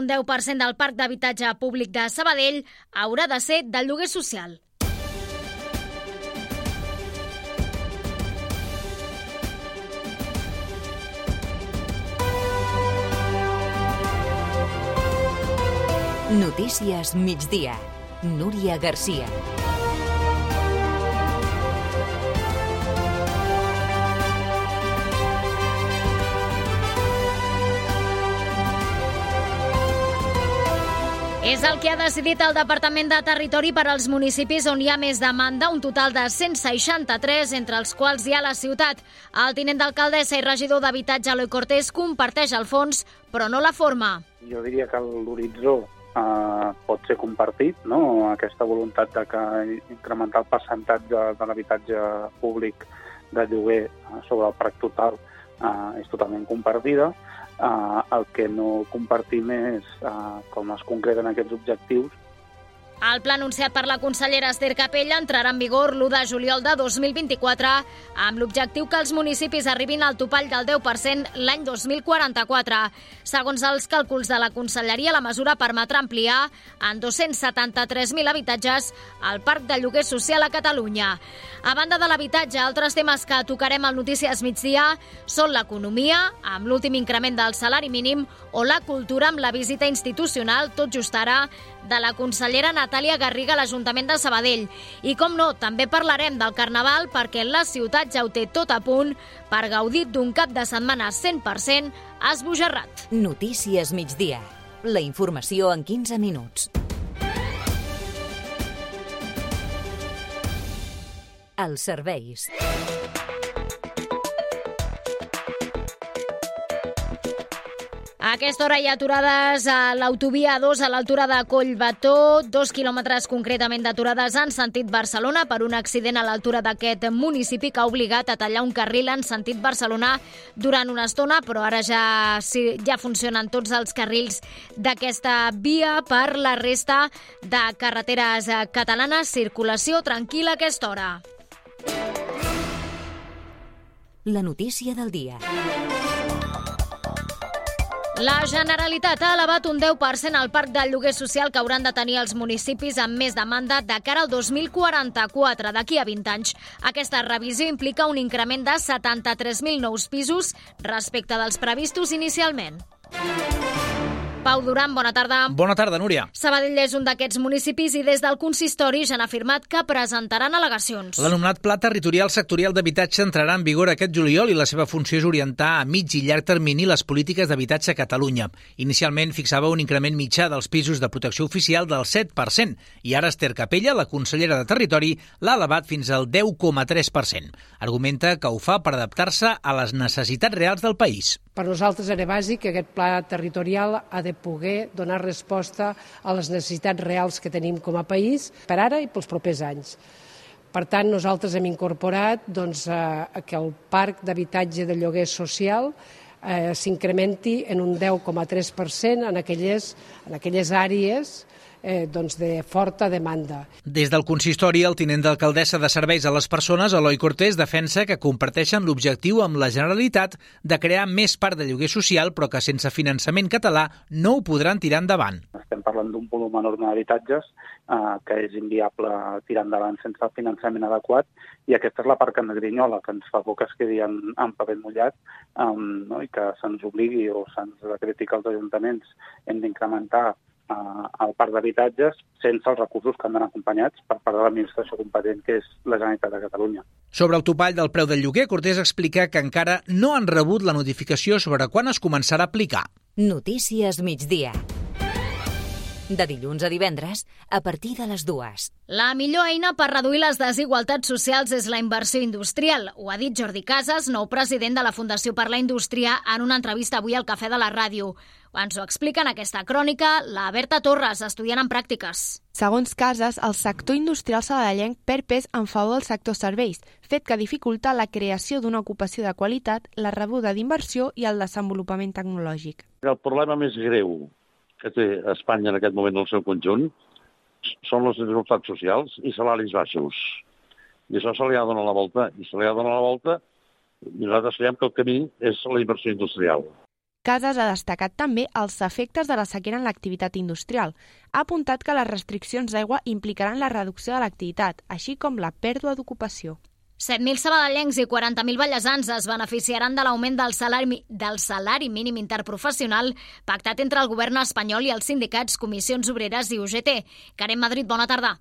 un 10% del parc d'habitatge públic de Sabadell haurà de ser del lloguer social. Notícies migdia. Núria Garcia. És el que ha decidit el Departament de Territori per als municipis on hi ha més demanda, un total de 163, entre els quals hi ha la ciutat. El tinent d'alcaldessa i regidor d'Habitatge, Eloi Cortés, comparteix el fons, però no la forma. Jo diria que l'horitzó eh, pot ser compartit, no? aquesta voluntat de que incrementar el percentatge de l'habitatge públic de lloguer eh, sobre el parc total eh, és totalment compartida, Uh, el que no compartim és uh, com es concreten aquests objectius el pla anunciat per la consellera Esther Capella entrarà en vigor l'1 de juliol de 2024 amb l'objectiu que els municipis arribin al topall del 10% l'any 2044. Segons els càlculs de la Conselleria, la mesura permetrà ampliar en 273.000 habitatges el parc de lloguer social a Catalunya. A banda de l'habitatge, altres temes que tocarem al Notícies Migdia són l'economia, amb l'últim increment del salari mínim, o la cultura amb la visita institucional, tot just ara, de la consellera Natàlia Garriga a l'Ajuntament de Sabadell. I com no, també parlarem del Carnaval perquè la ciutat ja ho té tot a punt per gaudir d'un cap de setmana 100% esbojarrat. Notícies migdia. La informació en 15 minuts. Els serveis. A aquesta hora hi ha aturades a l'autovia 2 a l'altura de Collbató, dos quilòmetres concretament d'aturades en sentit Barcelona per un accident a l'altura d'aquest municipi que ha obligat a tallar un carril en sentit Barcelona durant una estona, però ara ja, ja funcionen tots els carrils d'aquesta via per la resta de carreteres catalanes. Circulació tranquil·la a aquesta hora. La notícia del dia. La Generalitat ha elevat un 10% al parc del lloguer social que hauran de tenir els municipis amb més demanda de cara al 2044, d'aquí a 20 anys. Aquesta revisió implica un increment de 73.000 nous pisos respecte dels previstos inicialment. Pau Duran, bona tarda. Bona tarda, Núria. Sabadell és un d'aquests municipis i des del consistori ja han afirmat que presentaran al·legacions. L'anomenat Pla Territorial Sectorial d'Habitatge entrarà en vigor aquest juliol i la seva funció és orientar a mig i llarg termini les polítiques d'habitatge a Catalunya. Inicialment fixava un increment mitjà dels pisos de protecció oficial del 7% i ara Esther Capella, la consellera de Territori, l'ha elevat fins al 10,3%. Argumenta que ho fa per adaptar-se a les necessitats reals del país. Per nosaltres era bàsic que aquest pla territorial ha de poder donar resposta a les necessitats reals que tenim com a país per ara i pels propers anys. Per tant, nosaltres hem incorporat doncs, eh, que el parc d'habitatge de lloguer social eh, s'incrementi en un 10,3% en aquelles, en aquelles àrees eh, doncs de forta demanda. Des del consistori, el tinent d'alcaldessa de Serveis a les Persones, Eloi Cortés, defensa que comparteixen l'objectiu amb la Generalitat de crear més part de lloguer social, però que sense finançament català no ho podran tirar endavant. Estem parlant d'un volum enorme d'habitatges eh, que és inviable tirar endavant sense el finançament adequat i aquesta és la part que ens grinyola, que ens fa por que es quedi en, en paper mullat um, no? i que se'ns obligui o se'ns decreti que els ajuntaments hem d'incrementar al parc d'habitatges sense els recursos que han d'anar acompanyats per part de l'administració competent, que és la Generalitat de Catalunya. Sobre el topall del preu del lloguer, Cortés explica que encara no han rebut la notificació sobre quan es començarà a aplicar. Notícies migdia. De dilluns a divendres, a partir de les dues. La millor eina per reduir les desigualtats socials és la inversió industrial. Ho ha dit Jordi Casas, nou president de la Fundació per la Indústria, en una entrevista avui al Cafè de la Ràdio. Ens ho explica en aquesta crònica la Berta Torres, estudiant en pràctiques. Segons Casas, el sector industrial sabadellenc perd pes en favor del sector serveis, fet que dificulta la creació d'una ocupació de qualitat, la rebuda d'inversió i el desenvolupament tecnològic. El problema més greu que té Espanya en aquest moment en el seu conjunt són les desigualtats socials i salaris baixos. I això se li ha donat la volta, i se li ha donat la volta i nosaltres creiem que el camí és la inversió industrial. Casas ha destacat també els efectes de la sequera en l'activitat industrial. Ha apuntat que les restriccions d'aigua implicaran la reducció de l'activitat, així com la pèrdua d'ocupació. 7.000 sabadellencs i 40.000 ballesans es beneficiaran de l'augment del salari, del salari mínim interprofessional pactat entre el govern espanyol i els sindicats, comissions obreres i UGT. Karen Madrid, bona tarda.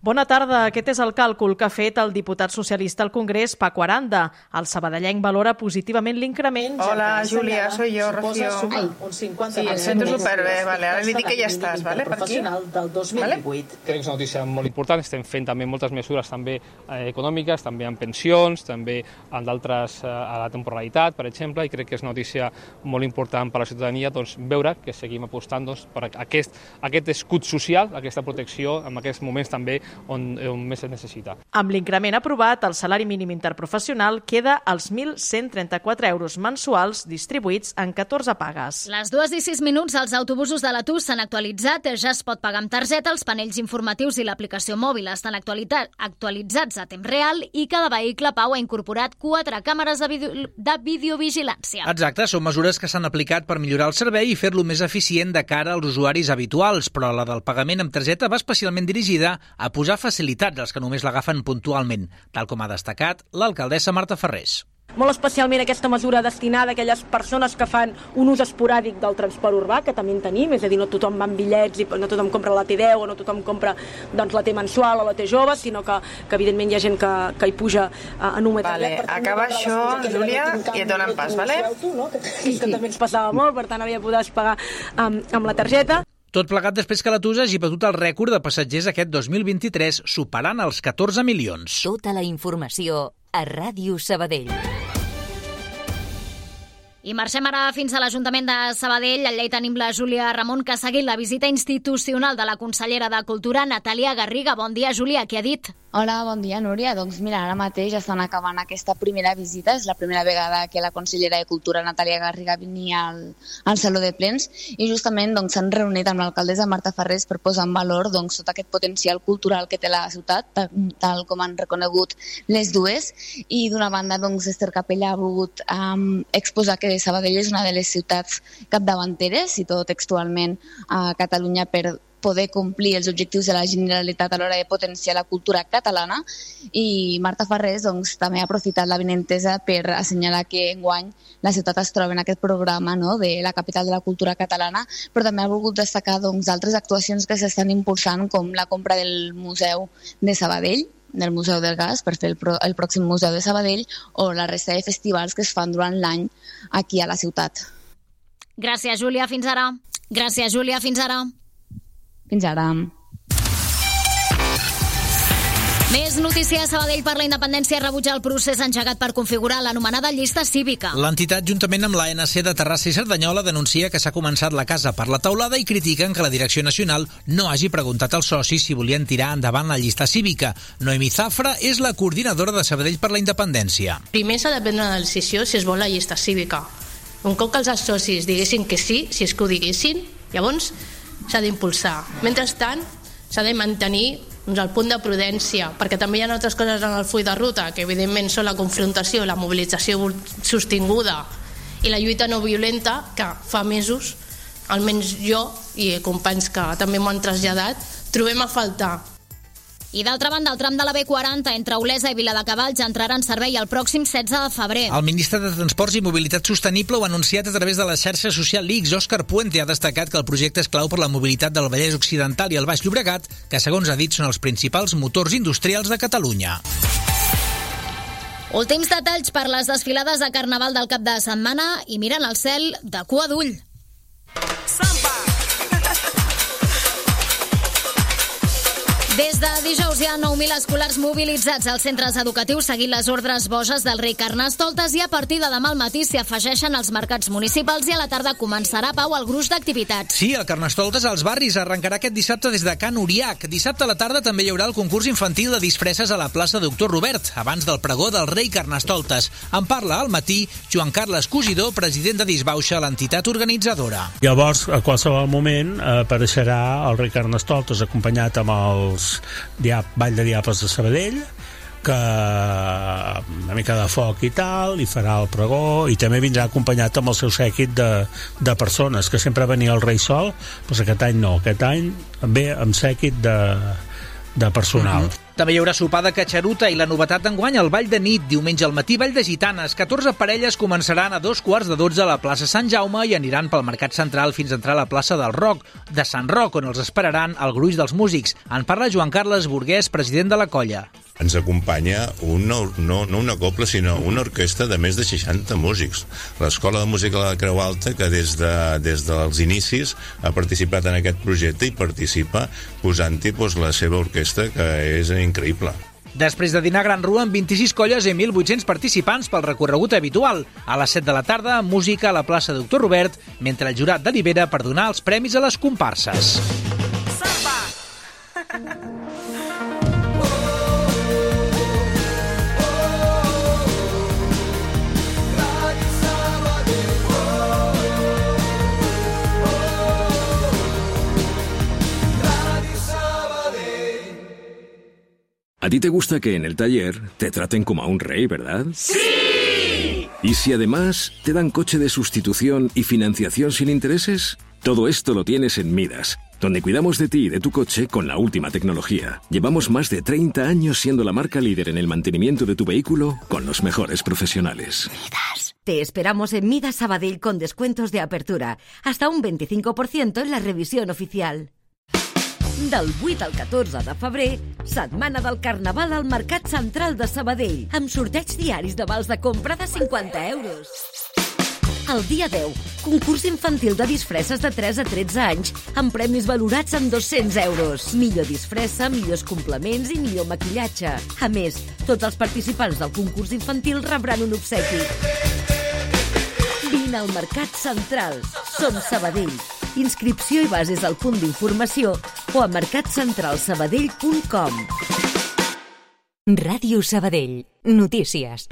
Bona tarda. Aquest és el càlcul que ha fet el diputat socialista al Congrés, Paco Aranda. El sabadellenc valora positivament l'increment. Hola, Júlia, soy yo, Rocío. Ai, un 50 sí, em sento superbé, vale. Ara li dic que ja estàs, vale, per aquí. del 2018. Vale? Crec que és una notícia molt important. Estem fent també moltes mesures també eh, econòmiques, també en pensions, també en d'altres eh, a la temporalitat, per exemple, i crec que és una notícia molt important per a la ciutadania doncs, veure que seguim apostant doncs, per aquest, aquest escut social, aquesta protecció en aquests moments també on, on més es necessita. Amb l'increment aprovat, el salari mínim interprofessional queda als 1.134 euros mensuals distribuïts en 14 pagues. Les dues i sis minuts als autobusos de l'Atur s'han actualitzat. Ja es pot pagar amb targeta, els panells informatius i l'aplicació mòbil estan actualitzats a temps real i cada vehicle Pau ha incorporat quatre càmeres de, video, de videovigilància. Exacte, són mesures que s'han aplicat per millorar el servei i fer-lo més eficient de cara als usuaris habituals, però la del pagament amb targeta va especialment dirigida a posar facilitats als que només l'agafen puntualment, tal com ha destacat l'alcaldessa Marta Ferrés molt especialment aquesta mesura destinada a aquelles persones que fan un ús esporàdic del transport urbà, que també en tenim, és a dir, no tothom va amb bitllets i no tothom compra la T10 o no tothom compra doncs, la T mensual o la T jove, sinó que, que evidentment hi ha gent que, que hi puja uh, en un metre. Vale, acaba això, Júlia, i et donen pas, vale? Auto, no? que, que, que també ens passava molt, per tant havia poder pagar um, amb la targeta. Tot plegat després que la TUS hagi batut el rècord de passatgers aquest 2023, superant els 14 milions. Tota la informació a Ràdio Sabadell. I marxem ara fins a l'Ajuntament de Sabadell. Allà hi tenim la Júlia Ramon, que ha seguit la visita institucional de la consellera de Cultura, Natàlia Garriga. Bon dia, Júlia, què ha dit? Hola, bon dia, Núria. Doncs mira, ara mateix estan acabant aquesta primera visita. És la primera vegada que la consellera de Cultura, Natàlia Garriga, venia al, al Saló de Plens i justament doncs, s'han doncs, reunit amb l'alcaldessa Marta Ferrés per posar en valor doncs, tot aquest potencial cultural que té la ciutat, tal, tal com han reconegut les dues. I d'una banda, doncs, Esther Capella ha volgut um, exposar que Sabadell és una de les ciutats capdavanteres, i tot textualment, a Catalunya per poder complir els objectius de la Generalitat a l'hora de potenciar la cultura catalana i Marta Farrés doncs, també ha aprofitat la vinentesa per assenyalar que enguany la ciutat es troba en aquest programa no, de la capital de la cultura catalana, però també ha volgut destacar doncs, altres actuacions que s'estan impulsant com la compra del Museu de Sabadell, del Museu del Gas per fer el, pro, el pròxim Museu de Sabadell o la resta de festivals que es fan durant l'any aquí a la ciutat. Gràcies, Júlia. Fins ara. Gràcies, Júlia. Fins ara. Fins ara. Més notícies. Sabadell per la independència rebutja el procés engegat per configurar l'anomenada llista cívica. L'entitat, juntament amb l'ANC de Terrassa i Cerdanyola, denuncia que s'ha començat la casa per la taulada i critiquen que la Direcció Nacional no hagi preguntat als socis si volien tirar endavant la llista cívica. Noemi Zafra és la coordinadora de Sabadell per la independència. Primer s'ha de prendre una decisió si es vol la llista cívica. Un cop que els socis diguessin que sí, si és que ho diguessin, llavors s'ha d'impulsar. Mentrestant, s'ha de mantenir doncs, el punt de prudència, perquè també hi ha altres coses en el full de ruta, que evidentment són la confrontació, la mobilització sostinguda i la lluita no violenta, que fa mesos, almenys jo i companys que també m'ho han traslladat, trobem a faltar i d'altra banda, el tram de la B40 entre Olesa i Viladecavalls entrarà en servei el pròxim 16 de febrer. El ministre de Transports i Mobilitat Sostenible ho ha anunciat a través de la xarxa social Lix. Òscar Puente ha destacat que el projecte és clau per la mobilitat del Vallès Occidental i el Baix Llobregat, que segons ha dit són els principals motors industrials de Catalunya. Últims detalls per les desfilades de Carnaval del cap de setmana i miren al cel de cua d'ull. Des de dijous hi ha 9.000 escolars mobilitzats als centres educatius seguint les ordres boges del rei Carnestoltes i a partir de demà al matí s'hi afegeixen els mercats municipals i a la tarda començarà, Pau, el gruix d'activitats. Sí, el Carnestoltes als barris arrencarà aquest dissabte des de Can Uriac. Dissabte a la tarda també hi haurà el concurs infantil de disfresses a la plaça Doctor Robert, abans del pregó del rei Carnestoltes. En parla al matí Joan Carles Cosidor, president de Disbauxa, l'entitat organitzadora. Llavors, a qualsevol moment, apareixerà el rei Carnestoltes acompanyat amb els Diap, Vall de Diables de Sabadell, que una mica de foc i tal, i farà el pregó i també vindrà acompanyat amb el seu sèquit de, de persones, que sempre venia el rei sol doncs aquest any no, aquest any ve amb sèquit de, de personal. Mm -hmm. També hi haurà sopar de catxaruta i la novetat d'enguany el Ball de nit. Diumenge al matí, Ball de Gitanes. 14 parelles començaran a dos quarts de 12 a la plaça Sant Jaume i aniran pel Mercat Central fins a entrar a la plaça del Roc, de Sant Roc, on els esperaran el gruix dels músics. En parla Joan Carles Burguès, president de la colla ens acompanya una, no, no una copla, sinó una orquestra de més de 60 músics. L'Escola de Música de la Creu Alta, que des, de, des dels inicis ha participat en aquest projecte i participa posant-hi doncs, la seva orquestra, que és increïble. Després de dinar Gran Rua amb 26 colles i 1.800 participants pel recorregut habitual. A les 7 de la tarda, música a la plaça Doctor Robert, mentre el jurat delibera per donar els premis a les comparses. Samba! A ti te gusta que en el taller te traten como a un rey, ¿verdad? ¡Sí! ¿Y si además te dan coche de sustitución y financiación sin intereses? Todo esto lo tienes en Midas, donde cuidamos de ti y de tu coche con la última tecnología. Llevamos más de 30 años siendo la marca líder en el mantenimiento de tu vehículo con los mejores profesionales. Midas. Te esperamos en Midas Sabadell con descuentos de apertura, hasta un 25% en la revisión oficial. Del 8 al 14 de febrer, setmana del Carnaval al Mercat Central de Sabadell, amb sorteig diaris de vals de compra de 50 euros. El dia 10, concurs infantil de disfresses de 3 a 13 anys, amb premis valorats en 200 euros. Millor disfressa, millors complements i millor maquillatge. A més, tots els participants del concurs infantil rebran un obsequi. Vine al Mercat Central. Som Sabadell. Inscripció i bases al punt d'informació o a mercatcentralsabadell.com. Ràdio Sabadell. Notícies.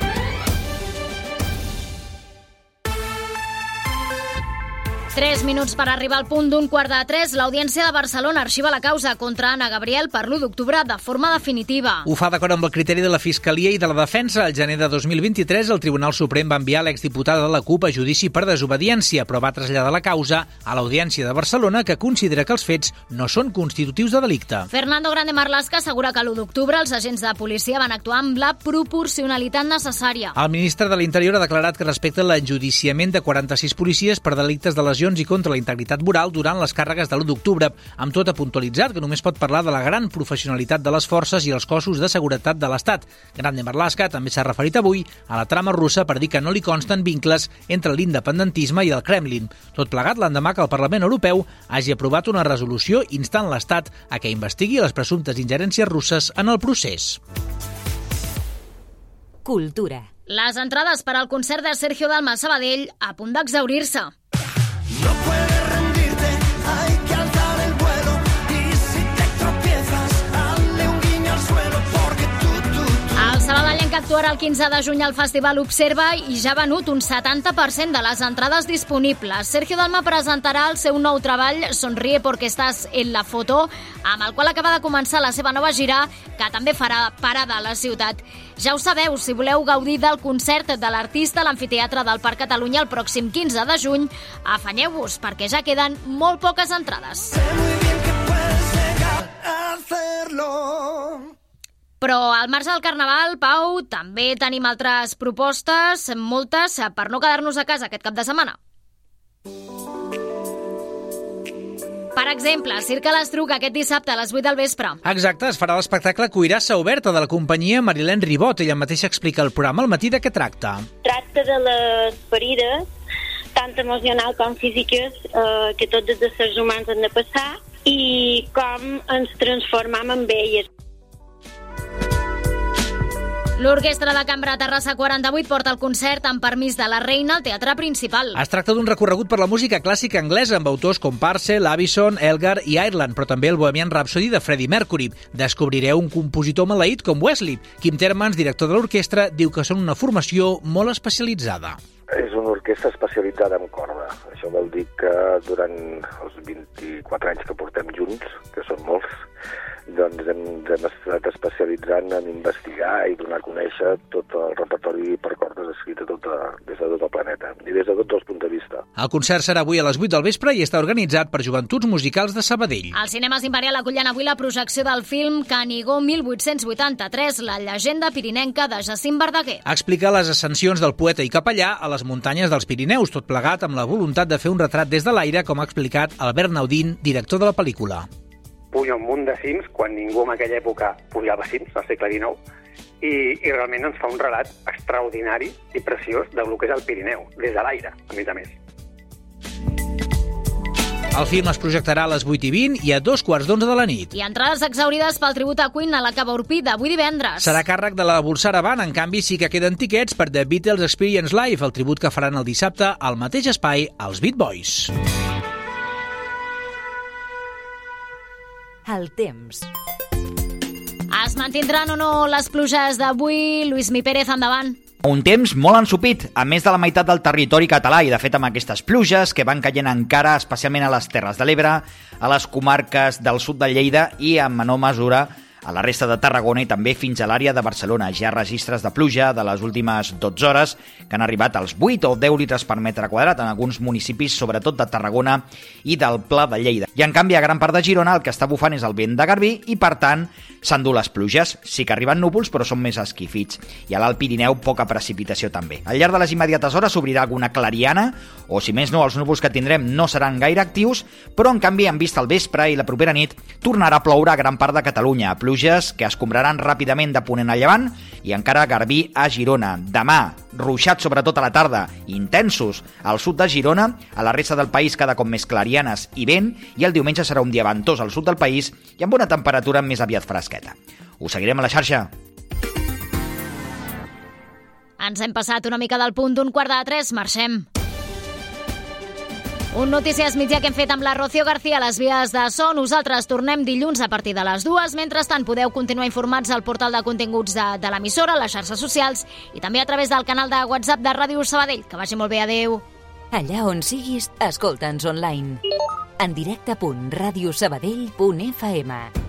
3 minuts per arribar al punt d'un quart de 3. L'Audiència de Barcelona arxiva la causa contra Anna Gabriel per l'1 d'octubre de forma definitiva. Ho fa d'acord amb el criteri de la Fiscalia i de la Defensa. Al gener de 2023, el Tribunal Suprem va enviar l'exdiputada de la CUP a judici per desobediència, però va traslladar la causa a l'Audiència de Barcelona, que considera que els fets no són constitutius de delicte. Fernando Grande Marlaska assegura que l'1 d'octubre els agents de policia van actuar amb la proporcionalitat necessària. El ministre de l'Interior ha declarat que respecta l'enjudiciament de 46 policies per delictes de lesió agressions i contra la integritat moral durant les càrregues de l'1 d'octubre, amb tot puntualitzat que només pot parlar de la gran professionalitat de les forces i els cossos de seguretat de l'Estat. Grande Marlaska també s'ha referit avui a la trama russa per dir que no li consten vincles entre l'independentisme i el Kremlin. Tot plegat l'endemà que el Parlament Europeu hagi aprovat una resolució instant l'Estat a que investigui les presumptes ingerències russes en el procés. Cultura. Les entrades per al concert de Sergio Dalma a Sabadell a punt d'exaurir-se. No Sabadellenc actuarà el 15 de juny al Festival Observa i ja ha venut un 70% de les entrades disponibles. Sergio Dalma presentarà el seu nou treball Sonríe porque estás en la foto, amb el qual acaba de començar la seva nova gira, que també farà parada a la ciutat. Ja ho sabeu, si voleu gaudir del concert de l'artista a l'Amfiteatre del Parc Catalunya el pròxim 15 de juny, afanyeu-vos, perquè ja queden molt poques entrades. Sé muy bien que puedes llegar a hacerlo. Però al marge del Carnaval, Pau, també tenim altres propostes, moltes, per no quedar-nos a casa aquest cap de setmana. Per exemple, Circ a l'Estruc aquest dissabte a les 8 del vespre. Exacte, es farà l'espectacle Cuirassa Oberta de la companyia Marilén Ribot. Ella mateixa explica el programa al matí de què tracta. Tracta de les ferides, tant emocional com físiques, eh, que tots els éssers humans han de passar i com ens transformam en elles. L'Orquestra de Cambra Terrassa 48 porta el concert amb permís de la reina al Teatre Principal. Es tracta d'un recorregut per la música clàssica anglesa amb autors com Parcel, Avison, Elgar i Ireland, però també el Bohemian Rhapsody de Freddie Mercury. Descobrireu un compositor maleït com Wesley. Kim Termans, director de l'orquestra, diu que són una formació molt especialitzada. és una orquestra especialitzada en corda. Això vol dir que durant els 24 anys que portem junts, que són molts, doncs hem, hem estat especialitzant en investigar i donar a conèixer tot el repertori per cordes escrit a tota, des de tot el planeta i des de tots els punts de vista. El concert serà avui a les 8 del vespre i està organitzat per Joventuts Musicals de Sabadell. Els cinemes Imperial acullen avui la projecció del film Canigó 1883, la llegenda pirinenca de Jacint Verdaguer. Explica les ascensions del poeta i capellà a les muntanyes dels Pirineus, tot plegat amb la voluntat de fer un retrat des de l'aire, com ha explicat Albert Naudín, director de la pel·lícula puja un munt de cims, quan ningú en aquella època pujava cims, al segle XIX, i, i realment ens fa un relat extraordinari i preciós del que és el Pirineu, des de l'aire, a més a més. El film es projectarà a les 8 i 20 i a dos quarts d'onze de la nit. I entrades exaurides pel tribut a Queen a la Cava Urpí d'avui divendres. Serà càrrec de la Bolsara Band, en canvi sí que queden tiquets per The Beatles Experience Live, el tribut que faran el dissabte al mateix espai als Beat Boys. El temps. Es mantindran o no les pluges d'avui? Lluís Mi Pérez, endavant. Un temps molt ensupit, a més de la meitat del territori català i, de fet, amb aquestes pluges que van caient encara, especialment a les Terres de l'Ebre, a les comarques del sud de Lleida i, en menor mesura, a la resta de Tarragona i també fins a l'àrea de Barcelona. Ja registres de pluja de les últimes 12 hores que han arribat als 8 o 10 litres per metre quadrat en alguns municipis, sobretot de Tarragona i del Pla de Lleida. I en canvi a gran part de Girona el que està bufant és el vent de Garbí i per tant s'endú les pluges. Sí que arriben núvols però són més esquifits. I a l'Alt Pirineu poca precipitació també. Al llarg de les immediates hores s'obrirà alguna clariana o si més no els núvols que tindrem no seran gaire actius però en canvi en vista el vespre i la propera nit tornarà a ploure a gran part de Catalunya. Pluges que es combraran ràpidament de ponent a llevant i encara Garbí a Girona. Demà, ruixats sobretot a la tarda, intensos al sud de Girona, a la resta del país cada cop més clarianes i vent, i el diumenge serà un dia ventós al sud del país i amb una temperatura més aviat fresqueta. Us seguirem a la xarxa. Ens hem passat una mica del punt d'un quart de tres, marxem. Un Notícies Mitjà que hem fet amb la Rocío García a les vies de so. Nosaltres tornem dilluns a partir de les dues. Mentrestant, podeu continuar informats al portal de continguts de, de l'emissora, les xarxes socials i també a través del canal de WhatsApp de Ràdio Sabadell. Que vagi molt bé, adeu. Allà on siguis, escolta'ns online. En directe.radiosabadell.fm